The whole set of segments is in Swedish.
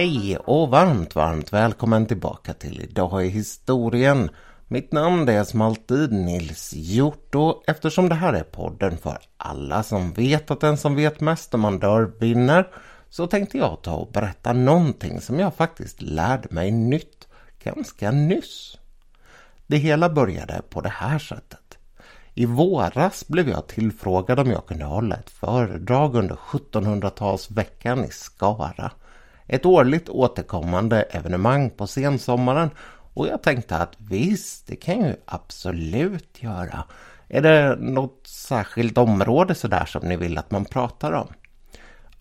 Hej och varmt, varmt välkommen tillbaka till Idag i historien. Mitt namn är som alltid Nils Hjort och eftersom det här är podden för alla som vet att den som vet mest om man dör vinner så tänkte jag ta och berätta någonting som jag faktiskt lärde mig nytt ganska nyss. Det hela började på det här sättet. I våras blev jag tillfrågad om jag kunde hålla ett föredrag under 1700-talsveckan i Skara. Ett årligt återkommande evenemang på sensommaren och jag tänkte att visst, det kan jag ju absolut göra. Är det något särskilt område sådär som ni vill att man pratar om?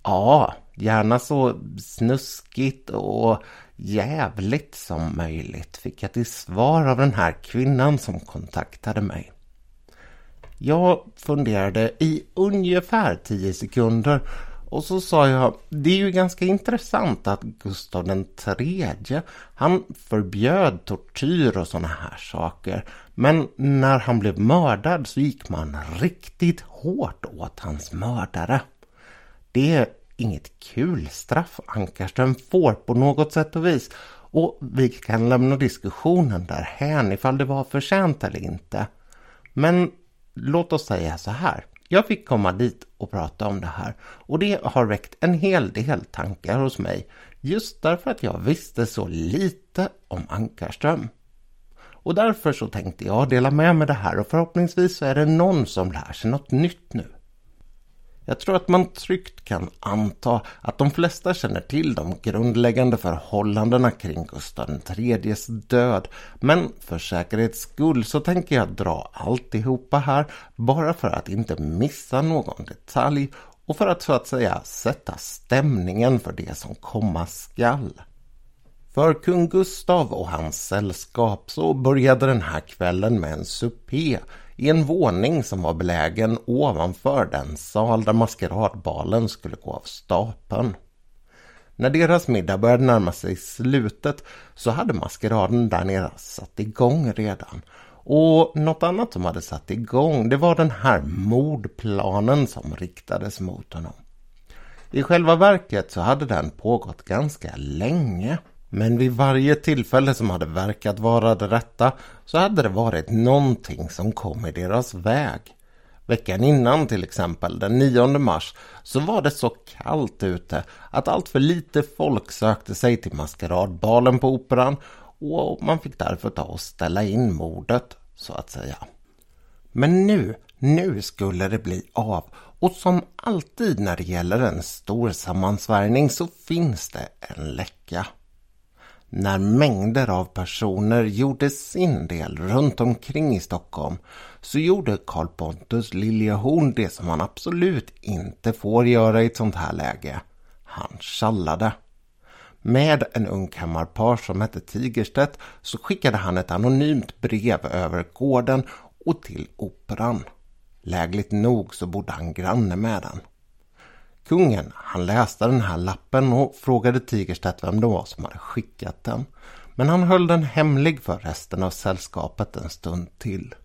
Ja, gärna så snuskigt och jävligt som möjligt fick jag till svar av den här kvinnan som kontaktade mig. Jag funderade i ungefär tio sekunder och så sa jag, det är ju ganska intressant att Gustav den tredje, han förbjöd tortyr och sådana här saker. Men när han blev mördad så gick man riktigt hårt åt hans mördare. Det är inget kul straff Ankarström får på något sätt och vis. Och vi kan lämna diskussionen därhän ifall det var förtjänt eller inte. Men låt oss säga så här. Jag fick komma dit och prata om det här och det har väckt en hel del tankar hos mig just därför att jag visste så lite om Ankarström. Och därför så tänkte jag dela med mig det här och förhoppningsvis så är det någon som lär sig något nytt nu. Jag tror att man tryggt kan anta att de flesta känner till de grundläggande förhållandena kring Gustav IIIs död. Men för säkerhets skull så tänker jag dra alltihopa här bara för att inte missa någon detalj och för att så att säga sätta stämningen för det som komma skall. För kung Gustav och hans sällskap så började den här kvällen med en supé i en våning som var belägen ovanför den sal där maskeradbalen skulle gå av stapeln. När deras middag började närma sig slutet så hade maskeraden där nere satt igång redan. Och något annat som hade satt igång det var den här mordplanen som riktades mot honom. I själva verket så hade den pågått ganska länge. Men vid varje tillfälle som hade verkat vara det rätta så hade det varit någonting som kom i deras väg. Veckan innan till exempel, den 9 mars, så var det så kallt ute att allt för lite folk sökte sig till maskeradbalen på Operan och man fick därför ta och ställa in mordet, så att säga. Men nu, nu skulle det bli av och som alltid när det gäller en stor sammansvärjning så finns det en läcka. När mängder av personer gjorde sin del runt omkring i Stockholm så gjorde Carl Pontus Liljehorn det som han absolut inte får göra i ett sånt här läge. Han tjallade. Med en ung kammarpar som hette Tigerstedt så skickade han ett anonymt brev över gården och till operan. Lägligt nog så bodde han granne med den. Kungen, han läste den här lappen och frågade Tigerstedt vem det var som hade skickat den. Men han höll den hemlig för resten av sällskapet en stund till.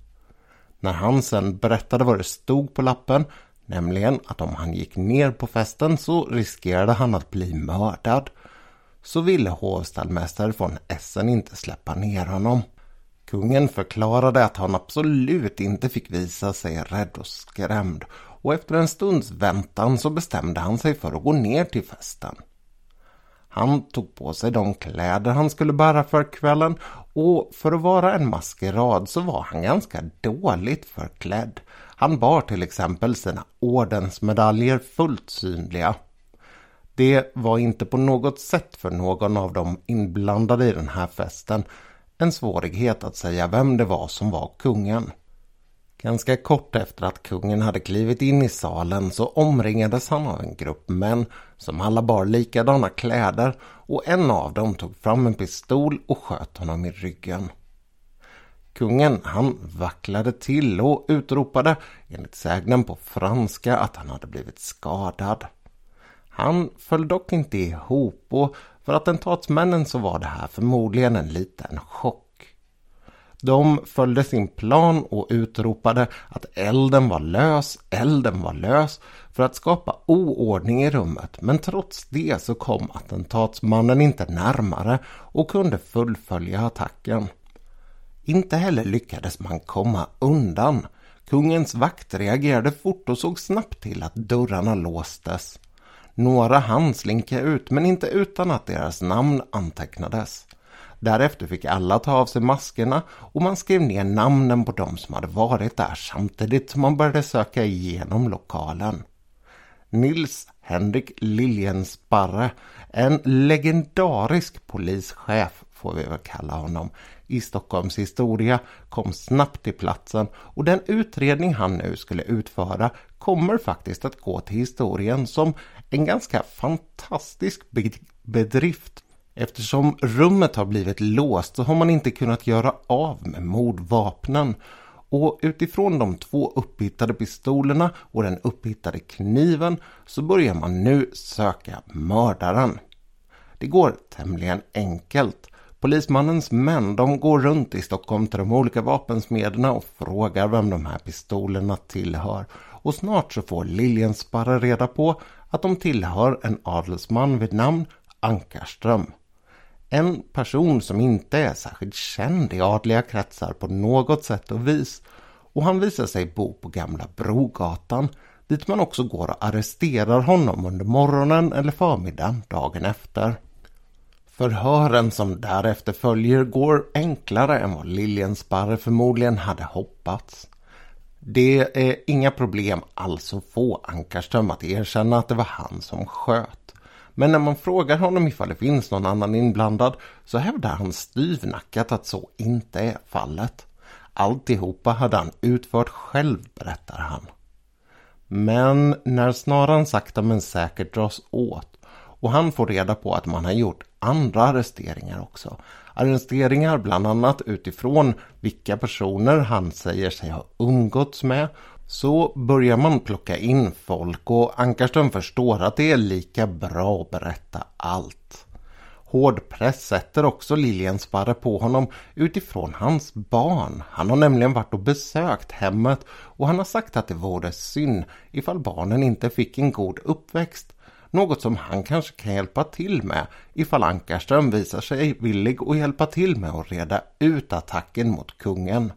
När han sen berättade vad det stod på lappen, nämligen att om han gick ner på festen så riskerade han att bli mördad, så ville hovstallmästare från Essen inte släppa ner honom. Kungen förklarade att han absolut inte fick visa sig rädd och skrämd och efter en stunds väntan så bestämde han sig för att gå ner till festen. Han tog på sig de kläder han skulle bära för kvällen och för att vara en maskerad så var han ganska dåligt förklädd. Han bar till exempel sina ordensmedaljer fullt synliga. Det var inte på något sätt för någon av de inblandade i den här festen en svårighet att säga vem det var som var kungen. Ganska kort efter att kungen hade klivit in i salen så omringades han av en grupp män som alla bar likadana kläder och en av dem tog fram en pistol och sköt honom i ryggen. Kungen han vacklade till och utropade enligt sägnen på franska att han hade blivit skadad. Han föll dock inte ihop och för attentatsmännen så var det här förmodligen en liten chock. De följde sin plan och utropade att elden var lös, elden var lös för att skapa oordning i rummet. Men trots det så kom attentatsmannen inte närmare och kunde fullfölja attacken. Inte heller lyckades man komma undan. Kungens vakt reagerade fort och såg snabbt till att dörrarna låstes. Några hann slinka ut men inte utan att deras namn antecknades. Därefter fick alla ta av sig maskerna och man skrev ner namnen på de som hade varit där samtidigt som man började söka igenom lokalen. Nils Henrik Liljensparre, en legendarisk polischef får vi väl kalla honom, i Stockholms historia kom snabbt till platsen och den utredning han nu skulle utföra kommer faktiskt att gå till historien som en ganska fantastisk bedrift Eftersom rummet har blivit låst så har man inte kunnat göra av med mordvapnen. Och utifrån de två upphittade pistolerna och den upphittade kniven så börjar man nu söka mördaren. Det går tämligen enkelt. Polismannens män de går runt i Stockholm till de olika vapensmederna och frågar vem de här pistolerna tillhör. Och snart så får Liljensparre reda på att de tillhör en adelsman vid namn Ankarström. En person som inte är särskilt känd i adliga kretsar på något sätt och vis. Och han visar sig bo på Gamla Brogatan dit man också går och arresterar honom under morgonen eller förmiddagen dagen efter. Förhören som därefter följer går enklare än vad Liljensparre förmodligen hade hoppats. Det är inga problem alls att få Anckarström att erkänna att det var han som sköt. Men när man frågar honom ifall det finns någon annan inblandad så hävdar han styvnackat att så inte är fallet. Alltihopa hade han utfört själv, berättar han. Men när snaran sakta men säkert dras åt och han får reda på att man har gjort andra arresteringar också. Arresteringar bland annat utifrån vilka personer han säger sig ha umgåtts med så börjar man plocka in folk och Ankarström förstår att det är lika bra att berätta allt. Hård press sätter också Liljensparre på honom utifrån hans barn. Han har nämligen varit och besökt hemmet och han har sagt att det vore synd ifall barnen inte fick en god uppväxt. Något som han kanske kan hjälpa till med ifall Ankarström visar sig villig att hjälpa till med att reda ut attacken mot kungen.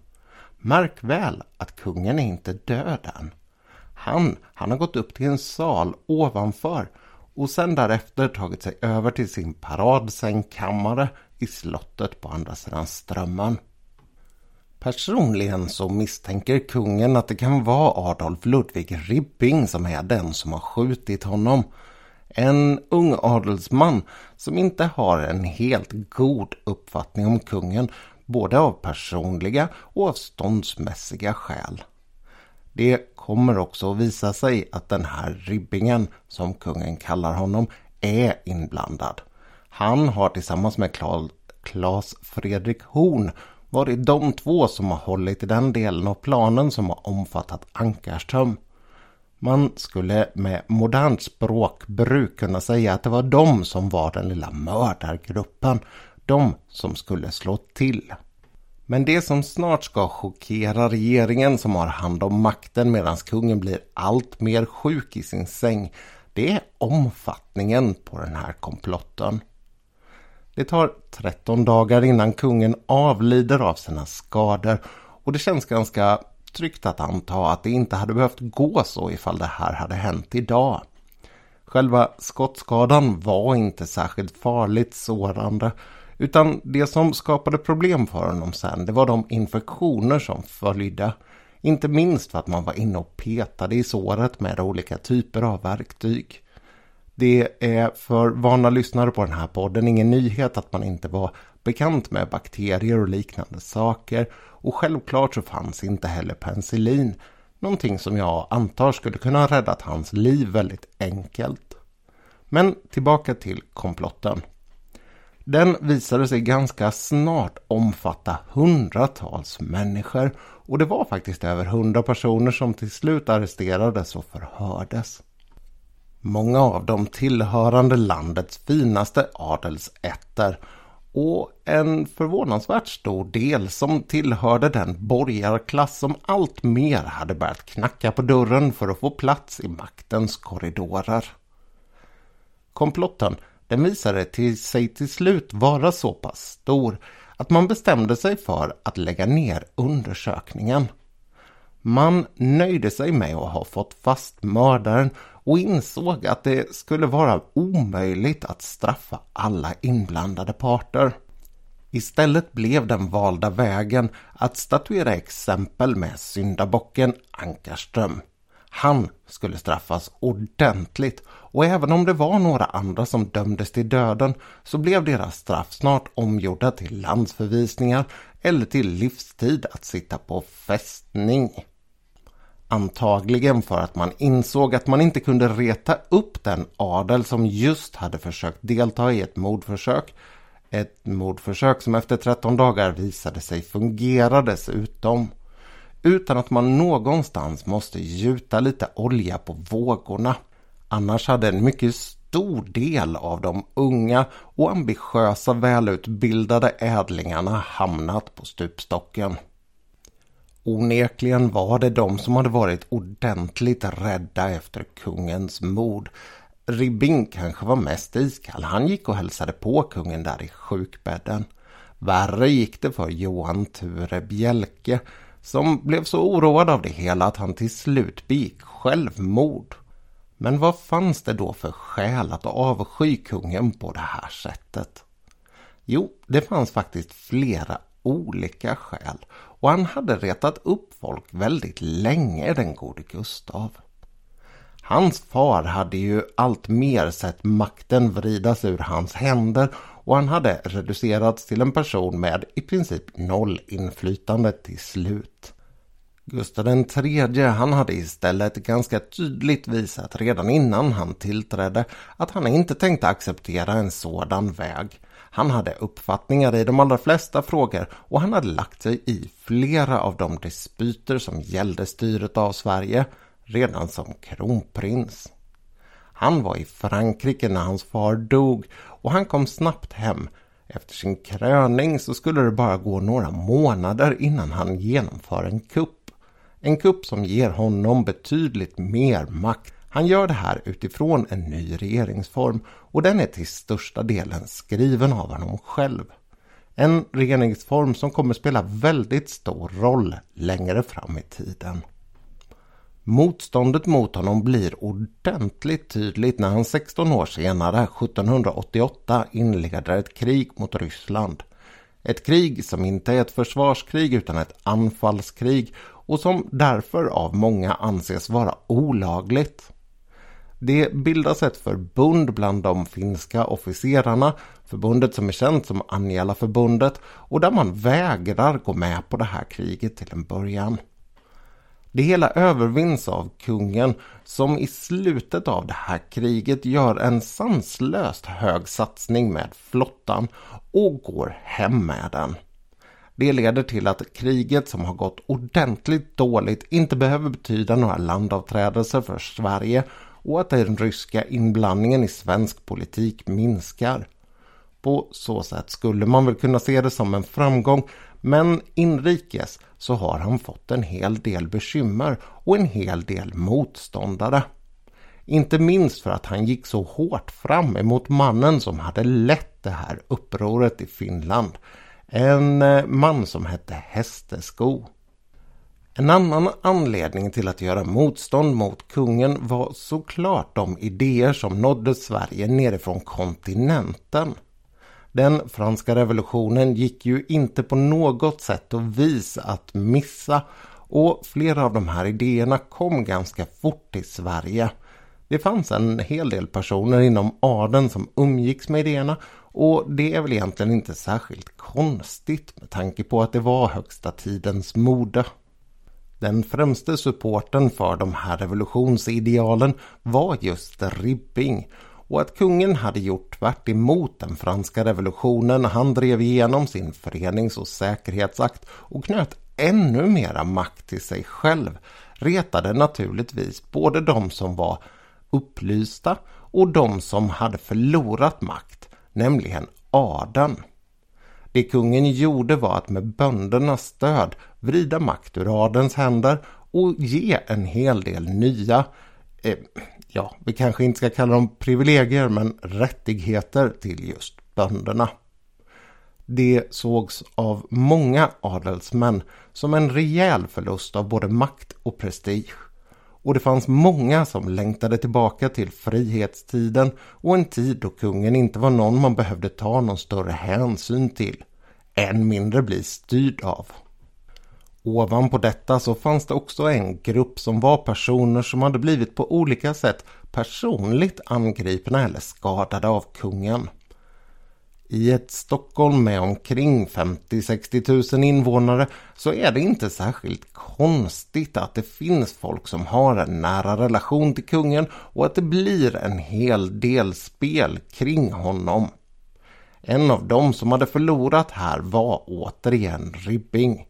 Märk väl att kungen är inte död än. Han, han har gått upp till en sal ovanför och sen därefter tagit sig över till sin paradsängkammare i slottet på andra sidan strömmen. Personligen så misstänker kungen att det kan vara Adolf Ludvig Ribbing som är den som har skjutit honom. En ung adelsman som inte har en helt god uppfattning om kungen både av personliga och av ståndsmässiga skäl. Det kommer också att visa sig att den här Ribbingen, som kungen kallar honom, är inblandad. Han har tillsammans med Claes Fredrik Horn varit de två som har hållit i den delen av planen som har omfattat Ankarström. Man skulle med modernt språkbruk kunna säga att det var de som var den lilla mördargruppen de som skulle slå till. Men det som snart ska chockera regeringen som har hand om makten medan kungen blir allt mer sjuk i sin säng, det är omfattningen på den här komplotten. Det tar 13 dagar innan kungen avlider av sina skador och det känns ganska tryggt att anta att det inte hade behövt gå så ifall det här hade hänt idag. Själva skottskadan var inte särskilt farligt sårande utan det som skapade problem för honom sen det var de infektioner som följde. Inte minst för att man var inne och petade i såret med olika typer av verktyg. Det är för vana lyssnare på den här podden ingen nyhet att man inte var bekant med bakterier och liknande saker. Och självklart så fanns inte heller penicillin. Någonting som jag antar skulle kunna ha räddat hans liv väldigt enkelt. Men tillbaka till komplotten. Den visade sig ganska snart omfatta hundratals människor och det var faktiskt över hundra personer som till slut arresterades och förhördes. Många av dem tillhörande landets finaste adelsätter och en förvånansvärt stor del som tillhörde den borgarklass som allt mer hade börjat knacka på dörren för att få plats i maktens korridorer. Komplotten den visade till sig till slut vara så pass stor att man bestämde sig för att lägga ner undersökningen. Man nöjde sig med att ha fått fast mördaren och insåg att det skulle vara omöjligt att straffa alla inblandade parter. Istället blev den valda vägen att statuera exempel med syndabocken Ankarström. Han skulle straffas ordentligt och även om det var några andra som dömdes till döden så blev deras straff snart omgjorda till landsförvisningar eller till livstid att sitta på fästning. Antagligen för att man insåg att man inte kunde reta upp den adel som just hade försökt delta i ett mordförsök. Ett mordförsök som efter 13 dagar visade sig fungera dessutom. Utan att man någonstans måste gjuta lite olja på vågorna. Annars hade en mycket stor del av de unga och ambitiösa välutbildade ädlingarna hamnat på stupstocken. Onekligen var det de som hade varit ordentligt rädda efter kungens mord. Ribbing kanske var mest iskall. Han gick och hälsade på kungen där i sjukbädden. Värre gick det för Johan Ture Bjelke som blev så oroad av det hela att han till slut begick självmord. Men vad fanns det då för skäl att avsky kungen på det här sättet? Jo, det fanns faktiskt flera olika skäl och han hade retat upp folk väldigt länge, den gode Gustav. Hans far hade ju allt mer sett makten vridas ur hans händer och han hade reducerats till en person med i princip noll inflytande till slut. Gustav III han hade istället ganska tydligt visat redan innan han tillträdde att han inte tänkte acceptera en sådan väg. Han hade uppfattningar i de allra flesta frågor och han hade lagt sig i flera av de dispyter som gällde styret av Sverige redan som kronprins. Han var i Frankrike när hans far dog och han kom snabbt hem. Efter sin kröning så skulle det bara gå några månader innan han genomför en kupp. En kupp som ger honom betydligt mer makt han gör det här utifrån en ny regeringsform och den är till största delen skriven av honom själv. En regeringsform som kommer spela väldigt stor roll längre fram i tiden. Motståndet mot honom blir ordentligt tydligt när han 16 år senare, 1788, inleder ett krig mot Ryssland. Ett krig som inte är ett försvarskrig utan ett anfallskrig och som därför av många anses vara olagligt. Det bildas ett förbund bland de finska officerarna, förbundet som är känt som Anjala-förbundet och där man vägrar gå med på det här kriget till en början. Det hela övervinns av kungen som i slutet av det här kriget gör en sanslöst hög satsning med flottan och går hem med den. Det leder till att kriget som har gått ordentligt dåligt inte behöver betyda några landavträdelser för Sverige och att den ryska inblandningen i svensk politik minskar. På så sätt skulle man väl kunna se det som en framgång men inrikes så har han fått en hel del bekymmer och en hel del motståndare. Inte minst för att han gick så hårt fram emot mannen som hade lett det här upproret i Finland. En eh, man som hette Hästesko. En annan anledning till att göra motstånd mot kungen var såklart de idéer som nådde Sverige nerifrån kontinenten. Den franska revolutionen gick ju inte på något sätt och vis att missa och flera av de här idéerna kom ganska fort till Sverige. Det fanns en hel del personer inom adeln som umgicks med idéerna och det är väl egentligen inte särskilt konstigt med tanke på att det var högsta tidens mode. Den främste supporten för de här revolutionsidealen var just Ribbing och att kungen hade gjort tvärt den franska revolutionen när han drev igenom sin förenings och säkerhetsakt och knöt ännu mera makt till sig själv retade naturligtvis både de som var upplysta och de som hade förlorat makt, nämligen adeln. Det kungen gjorde var att med böndernas stöd vrida makt ur adelns händer och ge en hel del nya, eh, ja, vi kanske inte ska kalla dem privilegier, men rättigheter till just bönderna. Det sågs av många adelsmän som en rejäl förlust av både makt och prestige. Och det fanns många som längtade tillbaka till frihetstiden och en tid då kungen inte var någon man behövde ta någon större hänsyn till. Än mindre bli styrd av. Ovanpå detta så fanns det också en grupp som var personer som hade blivit på olika sätt personligt angripna eller skadade av kungen. I ett Stockholm med omkring 50-60 000 invånare så är det inte särskilt konstigt att det finns folk som har en nära relation till kungen och att det blir en hel del spel kring honom. En av dem som hade förlorat här var återigen Ribbing.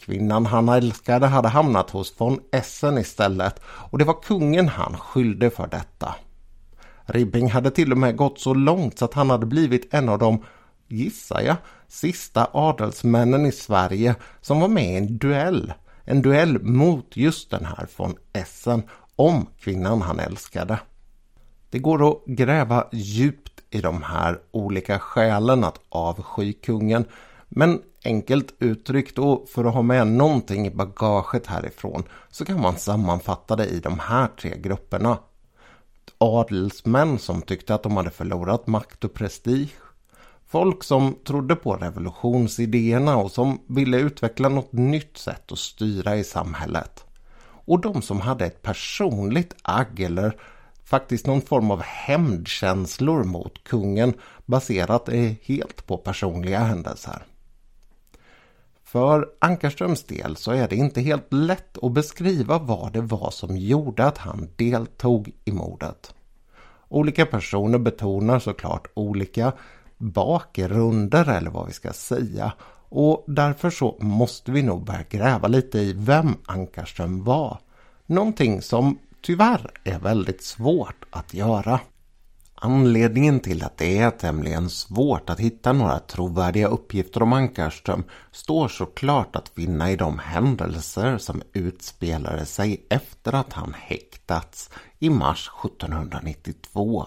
Kvinnan han älskade hade hamnat hos von Essen istället och det var kungen han skyllde för detta. Ribbing hade till och med gått så långt så att han hade blivit en av de, gissar jag, sista adelsmännen i Sverige som var med i en duell. En duell mot just den här von Essen om kvinnan han älskade. Det går att gräva djupt i de här olika skälen att avsky kungen. Men enkelt uttryckt och för att ha med någonting i bagaget härifrån så kan man sammanfatta det i de här tre grupperna adelsmän som tyckte att de hade förlorat makt och prestige. Folk som trodde på revolutionsidéerna och som ville utveckla något nytt sätt att styra i samhället. Och de som hade ett personligt agg eller faktiskt någon form av hämndkänslor mot kungen baserat eh, helt på personliga händelser. För Ankarströms del så är det inte helt lätt att beskriva vad det var som gjorde att han deltog i mordet. Olika personer betonar såklart olika bakgrunder eller vad vi ska säga och därför så måste vi nog börja gräva lite i vem Ankarström var. Någonting som tyvärr är väldigt svårt att göra. Anledningen till att det är tämligen svårt att hitta några trovärdiga uppgifter om Ankarström står såklart att finna i de händelser som utspelade sig efter att han häktats i mars 1792.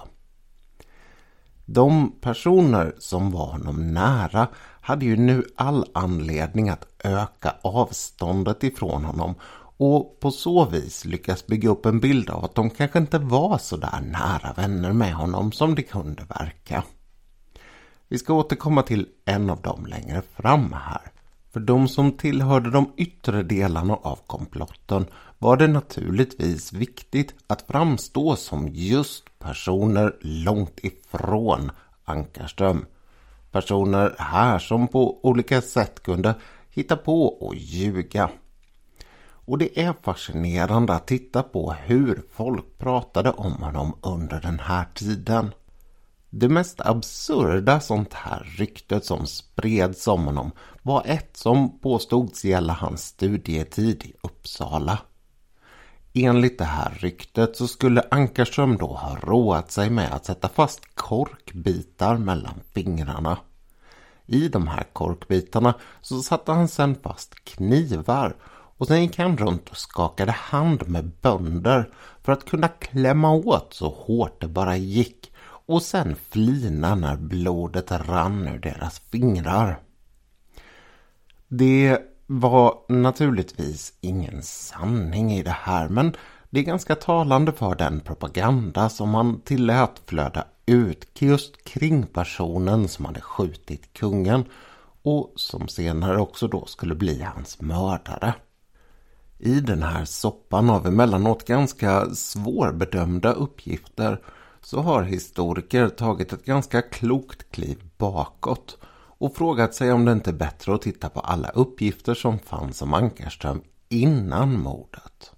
De personer som var honom nära hade ju nu all anledning att öka avståndet ifrån honom och på så vis lyckas bygga upp en bild av att de kanske inte var så där nära vänner med honom som det kunde verka. Vi ska återkomma till en av dem längre fram här. För de som tillhörde de yttre delarna av komplotten var det naturligtvis viktigt att framstå som just personer långt ifrån Ankarström. Personer här som på olika sätt kunde hitta på och ljuga. Och det är fascinerande att titta på hur folk pratade om honom under den här tiden. Det mest absurda sånt här ryktet som spreds om honom var ett som påstods gälla hans studietid i Uppsala. Enligt det här ryktet så skulle Ankarström då ha roat sig med att sätta fast korkbitar mellan fingrarna. I de här korkbitarna så satte han sedan fast knivar och sen gick han runt och skakade hand med bönder för att kunna klämma åt så hårt det bara gick och sen flina när blodet rann ur deras fingrar. Det var naturligtvis ingen sanning i det här men det är ganska talande för den propaganda som man tillät flöda ut just kring personen som hade skjutit kungen och som senare också då skulle bli hans mördare. I den här soppan av emellanåt ganska svårbedömda uppgifter så har historiker tagit ett ganska klokt kliv bakåt och frågat sig om det inte är bättre att titta på alla uppgifter som fanns om Ankarström innan mordet.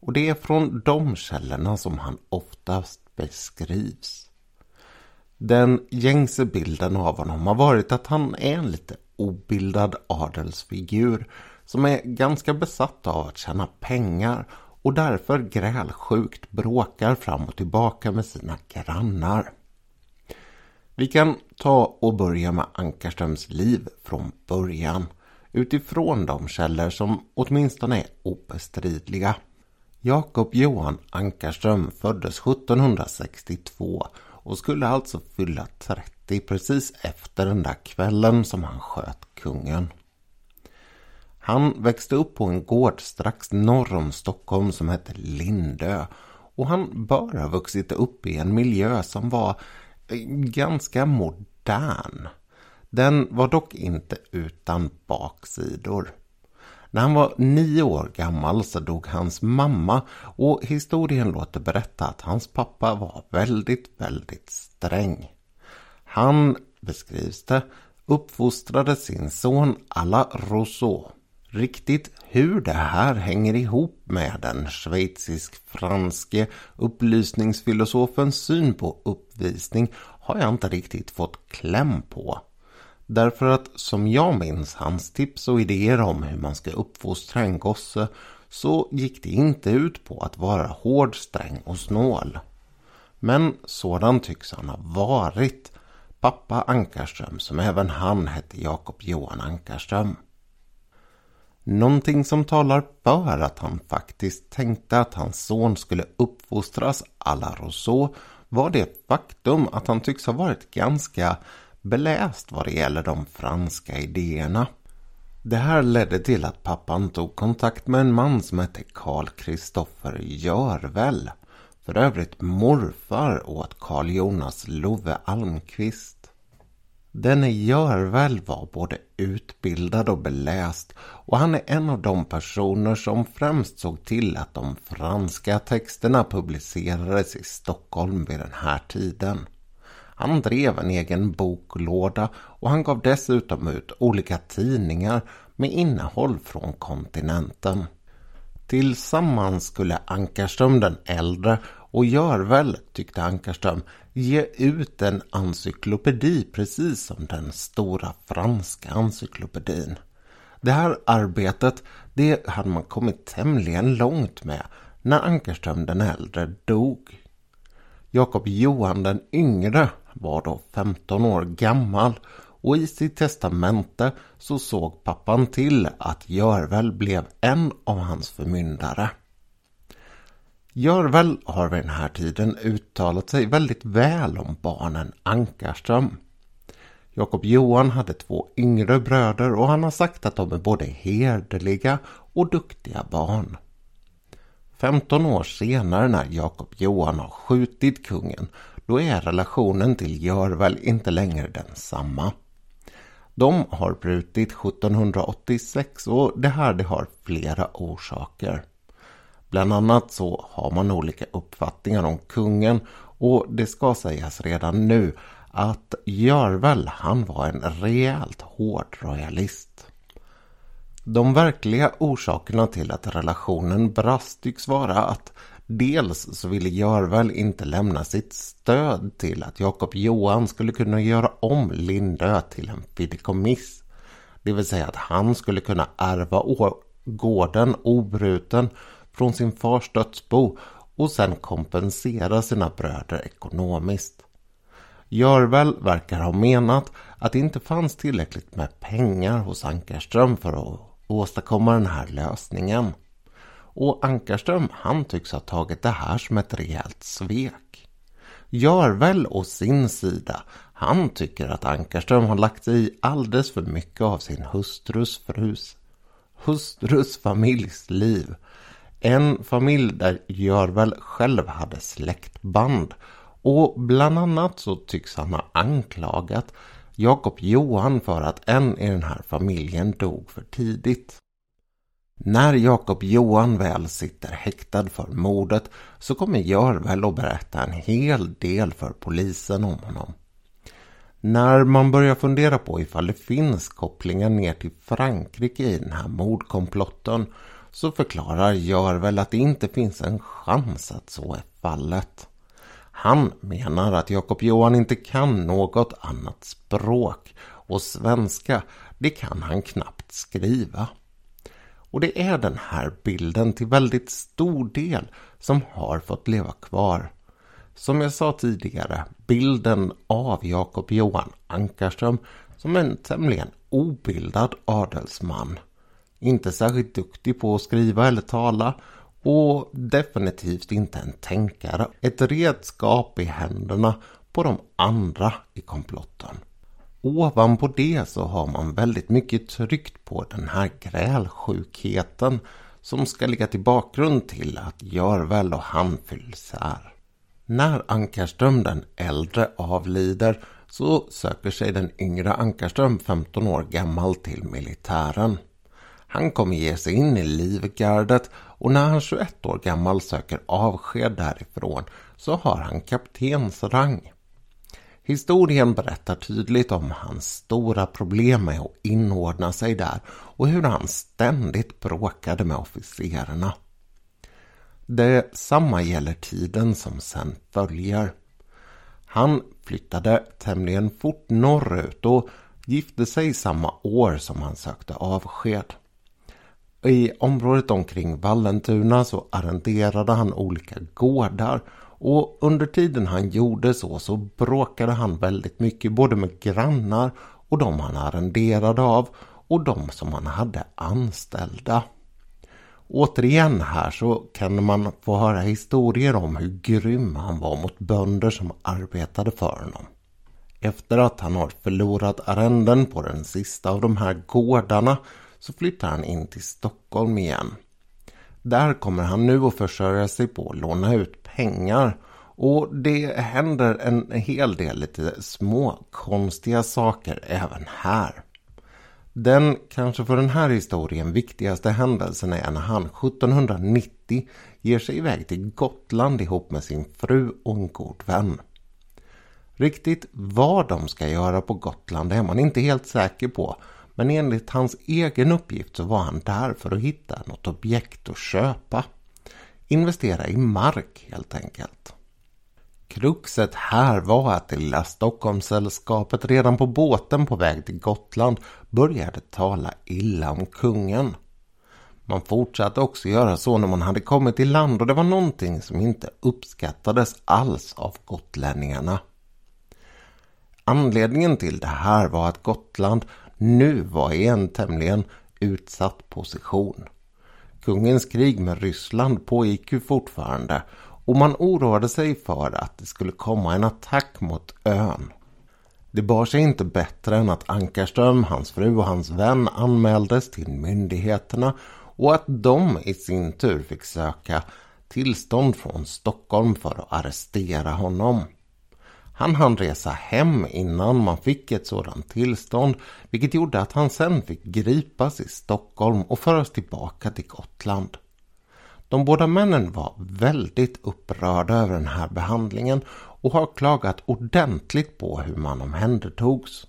Och det är från de källorna som han oftast beskrivs. Den gängse bilden av honom har varit att han är en lite obildad adelsfigur som är ganska besatt av att tjäna pengar och därför grälsjukt bråkar fram och tillbaka med sina grannar. Vi kan ta och börja med Ankarströms liv från början utifrån de källor som åtminstone är obestridliga. Jakob Johan Ankarström föddes 1762 och skulle alltså fylla 30 precis efter den där kvällen som han sköt kungen. Han växte upp på en gård strax norr om Stockholm som hette Lindö och han bör ha vuxit upp i en miljö som var eh, ganska modern. Den var dock inte utan baksidor. När han var nio år gammal så dog hans mamma och historien låter berätta att hans pappa var väldigt, väldigt sträng. Han, beskrivs det, uppfostrade sin son alla Rousseau. Riktigt hur det här hänger ihop med den schweizisk-franske upplysningsfilosofens syn på uppvisning har jag inte riktigt fått kläm på. Därför att som jag minns hans tips och idéer om hur man ska uppfostra en gosse så gick det inte ut på att vara hård, sträng och snål. Men sådan tycks han ha varit. Pappa Ankarström, som även han hette Jakob Johan Ankarström. Någonting som talar för att han faktiskt tänkte att hans son skulle uppfostras à la Rousseau var det faktum att han tycks ha varit ganska beläst vad det gäller de franska idéerna. Det här ledde till att pappan tog kontakt med en man som hette Karl Kristoffer Görvel. För övrigt morfar åt Karl Jonas Love Almqvist. Denne Görvel var både utbildad och beläst och han är en av de personer som främst såg till att de franska texterna publicerades i Stockholm vid den här tiden. Han drev en egen boklåda och han gav dessutom ut olika tidningar med innehåll från kontinenten. Tillsammans skulle Ankarström den äldre och Görvel, tyckte Ankarström, ge ut en encyklopedi precis som den stora franska encyklopedin. Det här arbetet det hade man kommit tämligen långt med när Ankarström den äldre dog. Jakob Johan den yngre var då 15 år gammal och i sitt testamente så såg pappan till att Görvel blev en av hans förmyndare. Görväl har vid den här tiden uttalat sig väldigt väl om barnen Ankarström. Jakob Johan hade två yngre bröder och han har sagt att de är både hederliga och duktiga barn. 15 år senare när Jakob Johan har skjutit kungen då är relationen till Görväl inte längre densamma. De har brutit 1786 och det här det har flera orsaker. Bland annat så har man olika uppfattningar om kungen och det ska sägas redan nu att Görvel han var en rejält hård royalist. De verkliga orsakerna till att relationen brast tycks vara att dels så ville Görvel inte lämna sitt stöd till att Jakob Johan skulle kunna göra om Lindö till en fideikommiss. Det vill säga att han skulle kunna ärva gården obruten från sin fars dödsbo och sen kompensera sina bröder ekonomiskt. Görvel verkar ha menat att det inte fanns tillräckligt med pengar hos Ankarström för att åstadkomma den här lösningen. Och Ankarström han tycks ha tagit det här som ett rejält svek. Görvel å sin sida, han tycker att Ankarström har lagt sig i alldeles för mycket av sin hustrus frus hustrus familjs liv. En familj där Görvel själv hade släktband och bland annat så tycks han ha anklagat Jakob Johan för att en i den här familjen dog för tidigt. När Jakob Johan väl sitter häktad för mordet så kommer Görvel att berätta en hel del för polisen om honom. När man börjar fundera på ifall det finns kopplingar ner till Frankrike i den här mordkomplotten så förklarar Görvel att det inte finns en chans att så är fallet. Han menar att Jakob Johan inte kan något annat språk och svenska, det kan han knappt skriva. Och det är den här bilden till väldigt stor del som har fått leva kvar. Som jag sa tidigare, bilden av Jakob Johan Ankarström som en tämligen obildad adelsman. Inte särskilt duktig på att skriva eller tala och definitivt inte en tänkare. Ett redskap i händerna på de andra i komplotten. Ovanpå det så har man väldigt mycket tryckt på den här grälsjukheten som ska ligga till bakgrund till att Görväl och han fylls här. När Ankarström den äldre avlider så söker sig den yngre Ankarström 15 år gammal till militären. Han kommer ge sig in i Livgardet och när han 21 år gammal söker avsked därifrån så har han kaptens rang. Historien berättar tydligt om hans stora problem med att inordna sig där och hur han ständigt bråkade med officerarna. Detsamma gäller tiden som sen följer. Han flyttade tämligen fort norrut och gifte sig samma år som han sökte avsked. I området omkring Vallentuna så arrenderade han olika gårdar och under tiden han gjorde så så bråkade han väldigt mycket både med grannar och de han arrenderade av och de som han hade anställda. Återigen här så kan man få höra historier om hur grym han var mot bönder som arbetade för honom. Efter att han har förlorat arrenden på den sista av de här gårdarna så flyttar han in till Stockholm igen. Där kommer han nu att försörja sig på att låna ut pengar och det händer en hel del lite små konstiga saker även här. Den kanske för den här historien viktigaste händelsen är när han 1790 ger sig iväg till Gotland ihop med sin fru och en god vän. Riktigt vad de ska göra på Gotland är man inte helt säker på. Men enligt hans egen uppgift så var han där för att hitta något objekt att köpa. Investera i mark helt enkelt. Kruxet här var att det lilla Stockholmssällskapet redan på båten på väg till Gotland började tala illa om kungen. Man fortsatte också göra så när man hade kommit till land och det var någonting som inte uppskattades alls av gotlänningarna. Anledningen till det här var att Gotland nu var i en tämligen utsatt position. Kungens krig med Ryssland pågick ju fortfarande och man oroade sig för att det skulle komma en attack mot ön. Det bar sig inte bättre än att Ankarström, hans fru och hans vän anmäldes till myndigheterna och att de i sin tur fick söka tillstånd från Stockholm för att arrestera honom. Han hann resa hem innan man fick ett sådant tillstånd vilket gjorde att han sen fick gripas i Stockholm och föras tillbaka till Gotland. De båda männen var väldigt upprörda över den här behandlingen och har klagat ordentligt på hur man omhändertogs.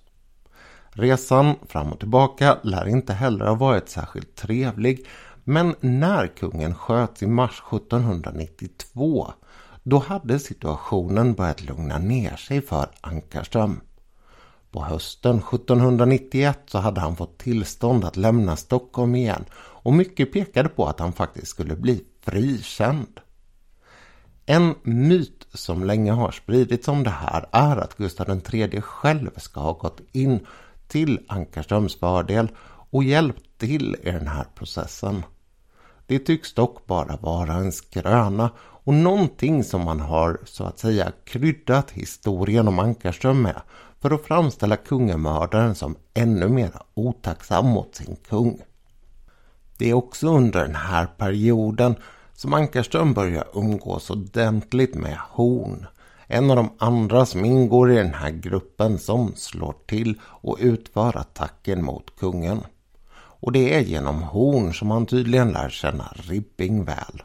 Resan fram och tillbaka lär inte heller ha varit särskilt trevlig men när kungen sköts i mars 1792 då hade situationen börjat lugna ner sig för Ankarström. På hösten 1791 så hade han fått tillstånd att lämna Stockholm igen och mycket pekade på att han faktiskt skulle bli frikänd. En myt som länge har spridits om det här är att Gustav III själv ska ha gått in till Ankarströms fördel och hjälpt till i den här processen. Det tycks dock bara vara en skröna och någonting som man har så att säga kryddat historien om Ankarström med för att framställa kungamördaren som ännu mer otacksam mot sin kung. Det är också under den här perioden som Ankarström börjar umgås ordentligt med Horn. En av de andra som ingår i den här gruppen som slår till och utför attacken mot kungen. Och det är genom Horn som han tydligen lär känna Ribbing väl.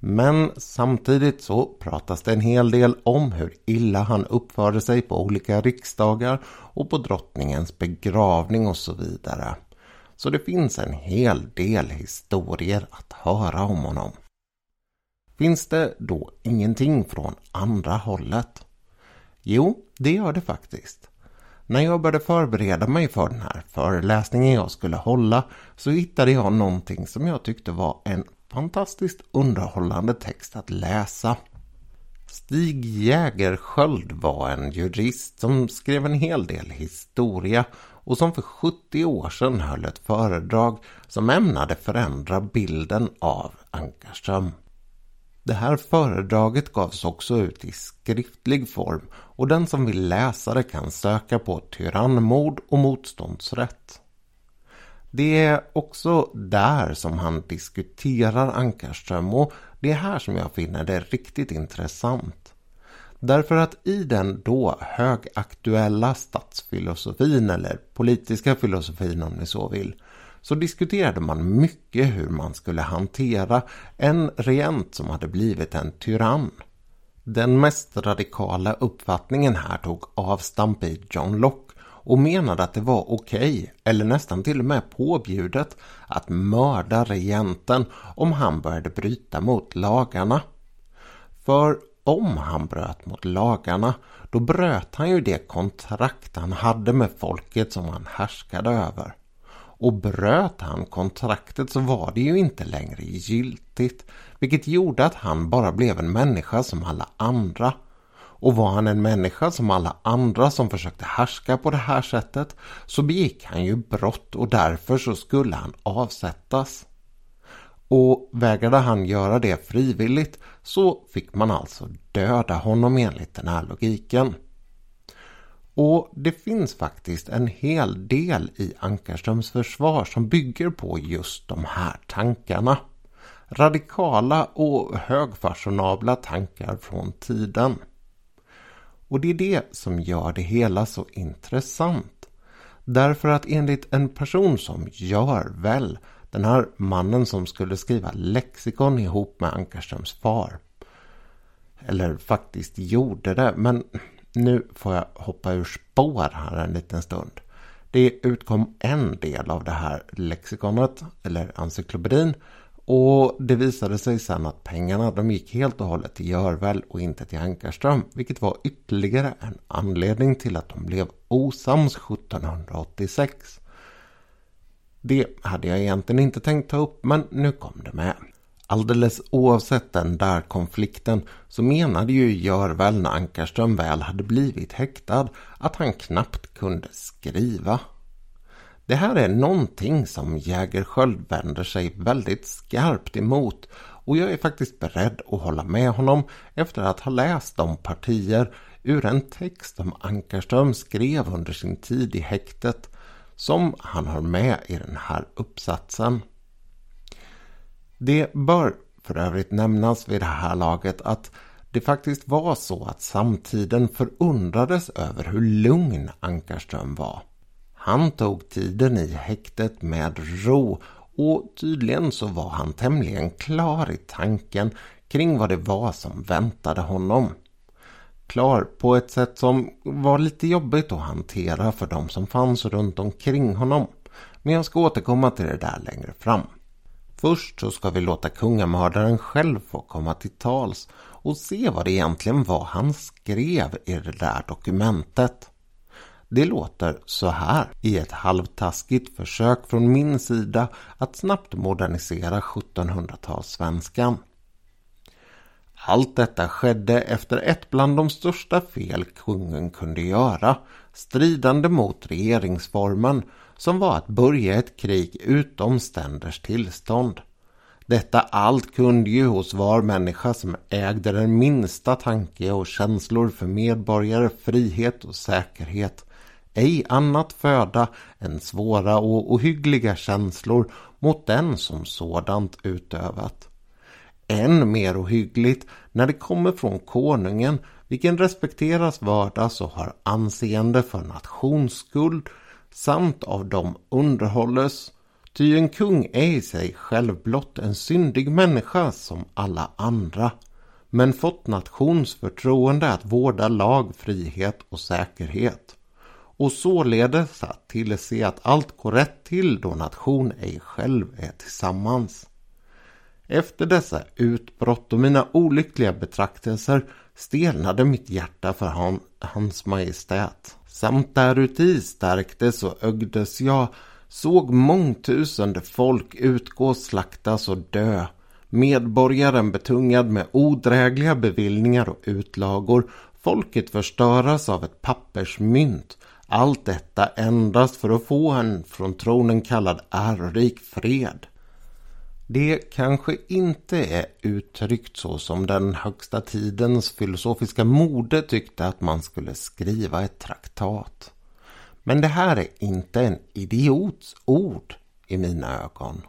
Men samtidigt så pratas det en hel del om hur illa han uppförde sig på olika riksdagar och på drottningens begravning och så vidare. Så det finns en hel del historier att höra om honom. Finns det då ingenting från andra hållet? Jo, det gör det faktiskt. När jag började förbereda mig för den här föreläsningen jag skulle hålla så hittade jag någonting som jag tyckte var en fantastiskt underhållande text att läsa. Stig Jägerskjöld var en jurist som skrev en hel del historia och som för 70 år sedan höll ett föredrag som ämnade förändra bilden av Ankarström. Det här föredraget gavs också ut i skriftlig form och den som vill läsa det kan söka på tyrannmord och motståndsrätt. Det är också där som han diskuterar Ankarström och det är här som jag finner det riktigt intressant. Därför att i den då högaktuella statsfilosofin eller politiska filosofin om ni så vill så diskuterade man mycket hur man skulle hantera en regent som hade blivit en tyrann. Den mest radikala uppfattningen här tog avstamp i John Locke och menade att det var okej, okay, eller nästan till och med påbjudet, att mörda regenten om han började bryta mot lagarna. För om han bröt mot lagarna, då bröt han ju det kontrakt han hade med folket som han härskade över. Och bröt han kontraktet så var det ju inte längre giltigt, vilket gjorde att han bara blev en människa som alla andra. Och var han en människa som alla andra som försökte härska på det här sättet så begick han ju brott och därför så skulle han avsättas. Och vägrade han göra det frivilligt så fick man alltså döda honom enligt den här logiken. Och det finns faktiskt en hel del i Ankarströms försvar som bygger på just de här tankarna. Radikala och högfashionabla tankar från tiden. Och det är det som gör det hela så intressant. Därför att enligt en person som gör väl, den här mannen som skulle skriva lexikon ihop med Ankarströms far. Eller faktiskt gjorde det, men nu får jag hoppa ur spår här en liten stund. Det utkom en del av det här lexikonet, eller encyklopedin. Och det visade sig sen att pengarna de gick helt och hållet till Görväl och inte till Ankarström. Vilket var ytterligare en anledning till att de blev osams 1786. Det hade jag egentligen inte tänkt ta upp men nu kom det med. Alldeles oavsett den där konflikten så menade ju Görväl när Ankarström väl hade blivit häktad att han knappt kunde skriva. Det här är någonting som Jägerskiöld vänder sig väldigt skarpt emot och jag är faktiskt beredd att hålla med honom efter att ha läst de partier ur en text som Ankarström skrev under sin tid i häktet som han har med i den här uppsatsen. Det bör för övrigt nämnas vid det här laget att det faktiskt var så att samtiden förundrades över hur lugn Ankarström var. Han tog tiden i häktet med ro och tydligen så var han tämligen klar i tanken kring vad det var som väntade honom. Klar på ett sätt som var lite jobbigt att hantera för de som fanns runt omkring honom. Men jag ska återkomma till det där längre fram. Först så ska vi låta kungamördaren själv få komma till tals och se vad det egentligen var han skrev i det där dokumentet. Det låter så här i ett halvtaskigt försök från min sida att snabbt modernisera 1700-talssvenskan. Allt detta skedde efter ett bland de största fel kungen kunde göra, stridande mot regeringsformen som var att börja ett krig utom ständers tillstånd. Detta allt kunde ju hos var människa som ägde den minsta tanke och känslor för medborgare, frihet och säkerhet ej annat föda än svåra och ohyggliga känslor mot den som sådant utövat. Än mer ohyggligt när det kommer från konungen, vilken respekteras, vardags och har anseende för nationsskuld samt av dem underhålles. Ty en kung är i sig själv blott en syndig människa som alla andra, men fått nationsförtroende att vårda lag, frihet och säkerhet och således att tillse att allt går rätt till då nation ej själv är tillsammans. Efter dessa utbrott och mina olyckliga betraktelser stelnade mitt hjärta för han, hans majestät. Samt däruti stärktes och ögdes jag, såg mångtusende folk utgå, slaktas och dö. Medborgaren betungad med odrägliga bevillningar och utlagor. Folket förstöras av ett pappersmynt. Allt detta endast för att få en från tronen kallad ärorik fred. Det kanske inte är uttryckt så som den högsta tidens filosofiska mode tyckte att man skulle skriva ett traktat. Men det här är inte en idiots ord i mina ögon.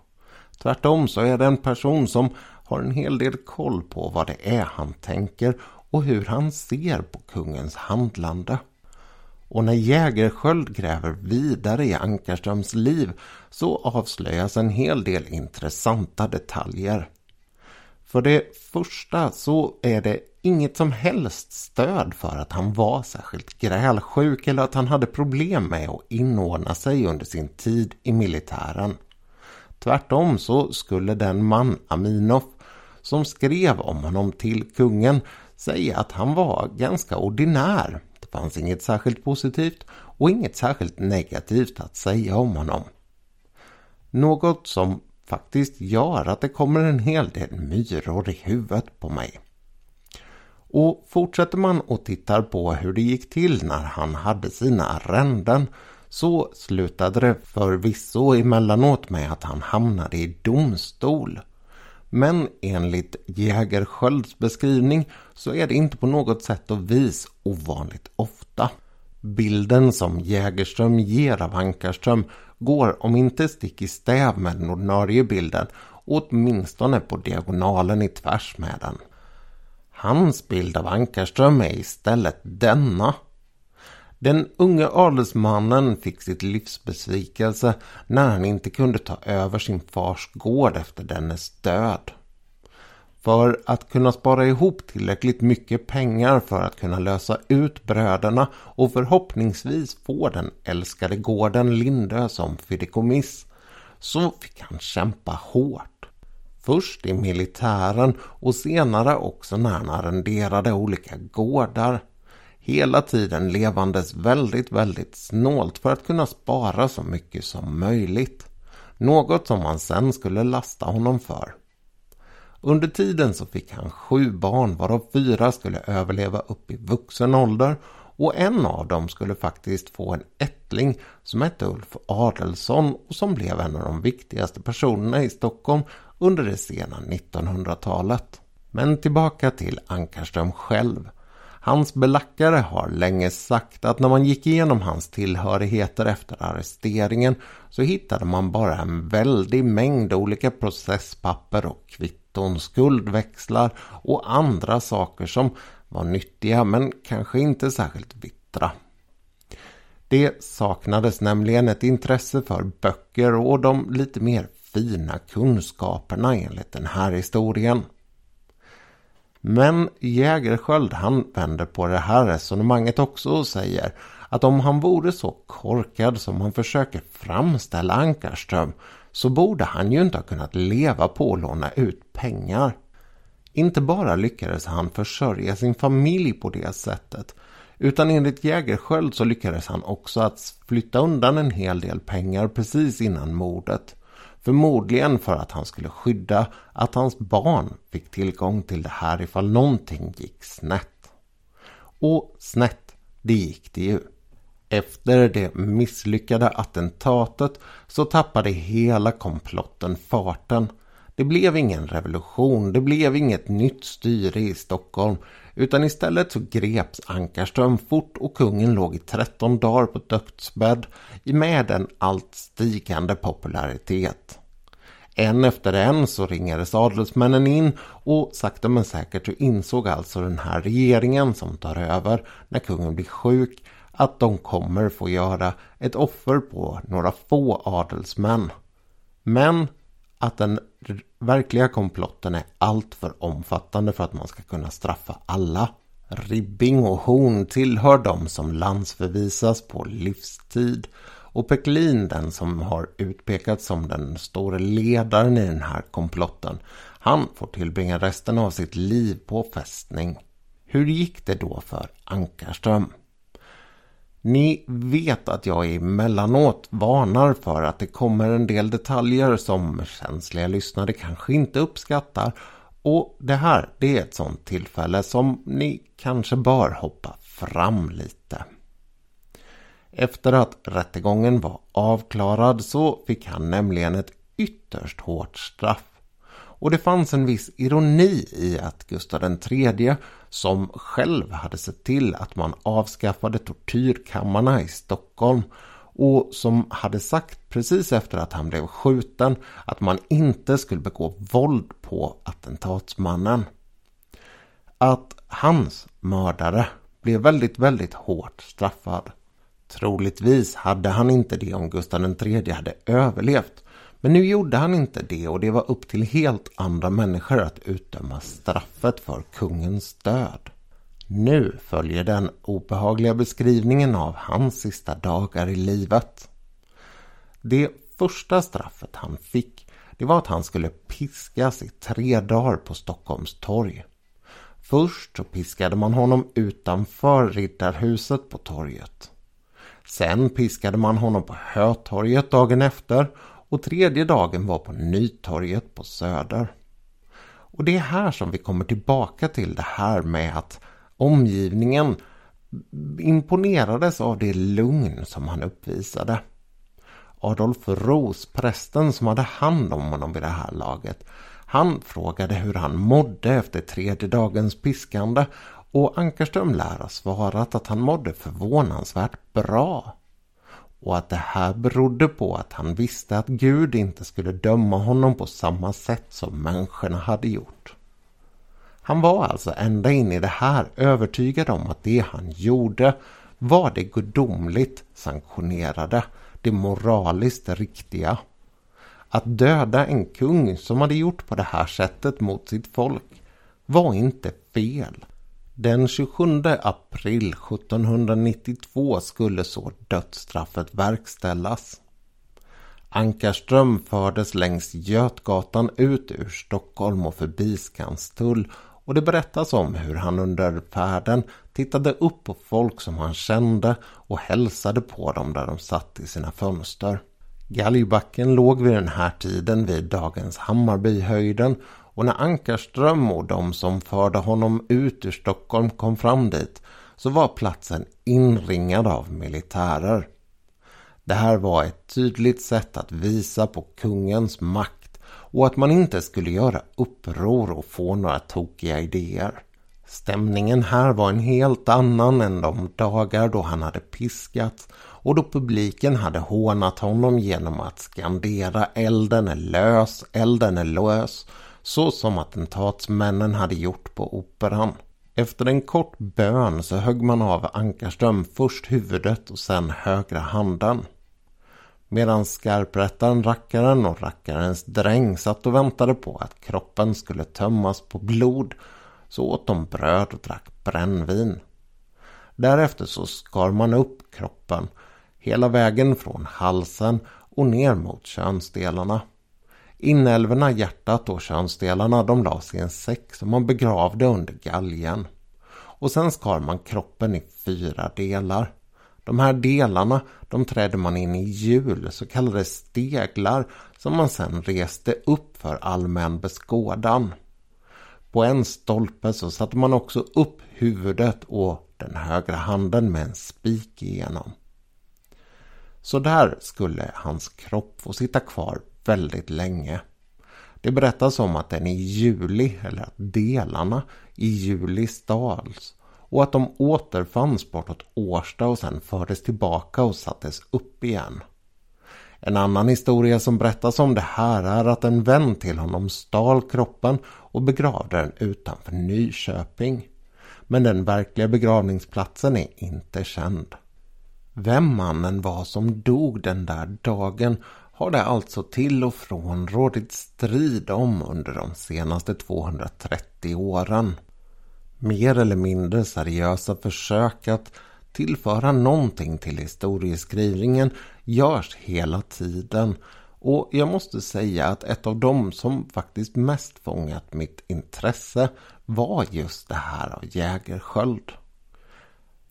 Tvärtom så är det en person som har en hel del koll på vad det är han tänker och hur han ser på kungens handlande. Och när Jägersköld gräver vidare i Ankarströms liv så avslöjas en hel del intressanta detaljer. För det första så är det inget som helst stöd för att han var särskilt grälsjuk eller att han hade problem med att inordna sig under sin tid i militären. Tvärtom så skulle den man, Aminoff, som skrev om honom till kungen säga att han var ganska ordinär. Det fanns inget särskilt positivt och inget särskilt negativt att säga om honom. Något som faktiskt gör att det kommer en hel del myror i huvudet på mig. Och fortsätter man och tittar på hur det gick till när han hade sina arrenden så slutade det förvisso emellanåt med att han hamnade i domstol. Men enligt Jägerskölds beskrivning så är det inte på något sätt och vis ovanligt ofta. Bilden som Jägerström ger av Ankarström går om inte stick i stäv med den ordinarie bilden åtminstone på diagonalen i tvärs med den. Hans bild av Ankarström är istället denna. Den unge adelsmannen fick sitt livs besvikelse när han inte kunde ta över sin fars gård efter dennes död. För att kunna spara ihop tillräckligt mycket pengar för att kunna lösa ut bröderna och förhoppningsvis få den älskade gården Lindö som fideikommiss så fick han kämpa hårt. Först i militären och senare också när han arrenderade olika gårdar. Hela tiden levandes väldigt, väldigt snålt för att kunna spara så mycket som möjligt. Något som man sen skulle lasta honom för. Under tiden så fick han sju barn varav fyra skulle överleva upp i vuxen ålder och en av dem skulle faktiskt få en ättling som hette Ulf Adelsson och som blev en av de viktigaste personerna i Stockholm under det sena 1900-talet. Men tillbaka till Ankarström själv. Hans belackare har länge sagt att när man gick igenom hans tillhörigheter efter arresteringen så hittade man bara en väldig mängd olika processpapper och kvitton, skuldväxlar och andra saker som var nyttiga men kanske inte särskilt vittra. Det saknades nämligen ett intresse för böcker och de lite mer fina kunskaperna enligt den här historien. Men Jägerskiöld han vänder på det här resonemanget också och säger att om han vore så korkad som han försöker framställa Ankarström så borde han ju inte ha kunnat leva på att låna ut pengar. Inte bara lyckades han försörja sin familj på det sättet utan enligt Jägerskiöld så lyckades han också att flytta undan en hel del pengar precis innan mordet. Förmodligen för att han skulle skydda att hans barn fick tillgång till det här ifall någonting gick snett. Och snett, det gick det ju. Efter det misslyckade attentatet så tappade hela komplotten farten. Det blev ingen revolution, det blev inget nytt styre i Stockholm utan istället så greps Ankarström fort och kungen låg i 13 dagar på dödsbädd med en allt stigande popularitet. En efter en så ringades adelsmännen in och sakta men säkert så insåg alltså den här regeringen som tar över när kungen blir sjuk att de kommer få göra ett offer på några få adelsmän. Men att den verkliga komplotten är alltför omfattande för att man ska kunna straffa alla. Ribbing och Horn tillhör de som landsförvisas på livstid och Peklin, den som har utpekats som den store ledaren i den här komplotten, han får tillbringa resten av sitt liv på fästning. Hur gick det då för Ankarström? Ni vet att jag emellanåt varnar för att det kommer en del detaljer som känsliga lyssnare kanske inte uppskattar. Och det här, det är ett sånt tillfälle som ni kanske bör hoppa fram lite. Efter att rättegången var avklarad så fick han nämligen ett ytterst hårt straff. Och det fanns en viss ironi i att Gustav III, som själv hade sett till att man avskaffade tortyrkammarna i Stockholm och som hade sagt precis efter att han blev skjuten att man inte skulle begå våld på attentatsmannen. Att hans mördare blev väldigt, väldigt hårt straffad. Troligtvis hade han inte det om Gustav III hade överlevt. Men nu gjorde han inte det och det var upp till helt andra människor att utdöma straffet för kungens död. Nu följer den obehagliga beskrivningen av hans sista dagar i livet. Det första straffet han fick det var att han skulle piskas i tre dagar på Stockholms torg. Först så piskade man honom utanför Riddarhuset på torget. Sen piskade man honom på Hötorget dagen efter och tredje dagen var på Nytorget på Söder. Och det är här som vi kommer tillbaka till det här med att omgivningen imponerades av det lugn som han uppvisade. Adolf Ros, prästen som hade hand om honom vid det här laget, han frågade hur han mådde efter tredje dagens piskande och Ankerström lär ha svarat att han mådde förvånansvärt bra. Och att det här berodde på att han visste att Gud inte skulle döma honom på samma sätt som människorna hade gjort. Han var alltså ända in i det här övertygad om att det han gjorde var det gudomligt sanktionerade, det moraliskt riktiga. Att döda en kung som hade gjort på det här sättet mot sitt folk var inte fel. Den 27 april 1792 skulle så dödsstraffet verkställas. Ankarström fördes längs Götgatan ut ur Stockholm och förbi Skanstull och det berättas om hur han under färden tittade upp på folk som han kände och hälsade på dem där de satt i sina fönster. Galgbacken låg vid den här tiden vid dagens Hammarbyhöjden och när Ankarström och de som förde honom ut ur Stockholm kom fram dit så var platsen inringad av militärer. Det här var ett tydligt sätt att visa på kungens makt och att man inte skulle göra uppror och få några tokiga idéer. Stämningen här var en helt annan än de dagar då han hade piskats och då publiken hade hånat honom genom att skandera elden är lös, elden är lös så som attentatsmännen hade gjort på operan. Efter en kort bön så högg man av Ankarström först huvudet och sen högra handen. Medan skarprättaren, rackaren och rackarens dräng satt och väntade på att kroppen skulle tömmas på blod så åt de bröd och drack brännvin. Därefter så skar man upp kroppen hela vägen från halsen och ner mot könsdelarna. Inälvorna, hjärtat och könsdelarna de lades i en säck som man begravde under galgen. Och sen skar man kroppen i fyra delar. De här delarna de trädde man in i hjul, så kallade steglar, som man sen reste upp för allmän beskådan. På en stolpe så satte man också upp huvudet och den högra handen med en spik igenom. Så där skulle hans kropp få sitta kvar väldigt länge. Det berättas om att den i juli, eller att delarna i juli stals och att de återfanns bortåt Årsta och sen fördes tillbaka och sattes upp igen. En annan historia som berättas om det här är att en vän till honom stal kroppen och begravde den utanför Nyköping. Men den verkliga begravningsplatsen är inte känd. Vem mannen var som dog den där dagen har det alltså till och från rådit strid om under de senaste 230 åren. Mer eller mindre seriösa försök att tillföra någonting till historieskrivningen görs hela tiden och jag måste säga att ett av de som faktiskt mest fångat mitt intresse var just det här av Jägersköld.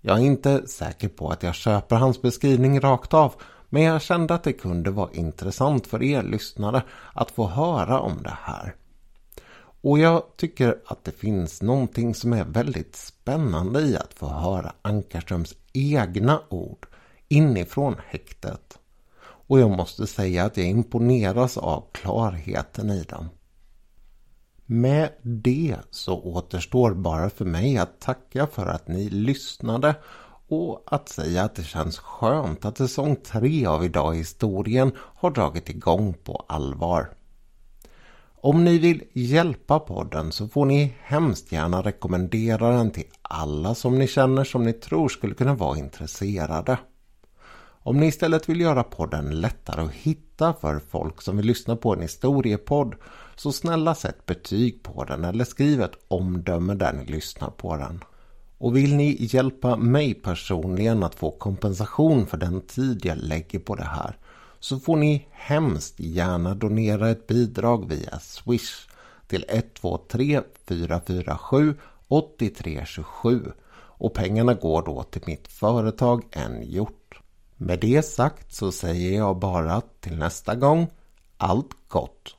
Jag är inte säker på att jag köper hans beskrivning rakt av men jag kände att det kunde vara intressant för er lyssnare att få höra om det här. Och jag tycker att det finns någonting som är väldigt spännande i att få höra Ankarströms egna ord inifrån häktet. Och jag måste säga att jag imponeras av klarheten i dem. Med det så återstår bara för mig att tacka för att ni lyssnade och att säga att det känns skönt att säsong 3 av Idag i historien har dragit igång på allvar. Om ni vill hjälpa podden så får ni hemskt gärna rekommendera den till alla som ni känner som ni tror skulle kunna vara intresserade. Om ni istället vill göra podden lättare att hitta för folk som vill lyssna på en historiepodd så snälla sätt betyg på den eller skriv ett omdöme där ni lyssnar på den. Och vill ni hjälpa mig personligen att få kompensation för den tid jag lägger på det här så får ni hemskt gärna donera ett bidrag via Swish till 123 447 8327 och pengarna går då till mitt företag En gjort. Med det sagt så säger jag bara till nästa gång allt gott!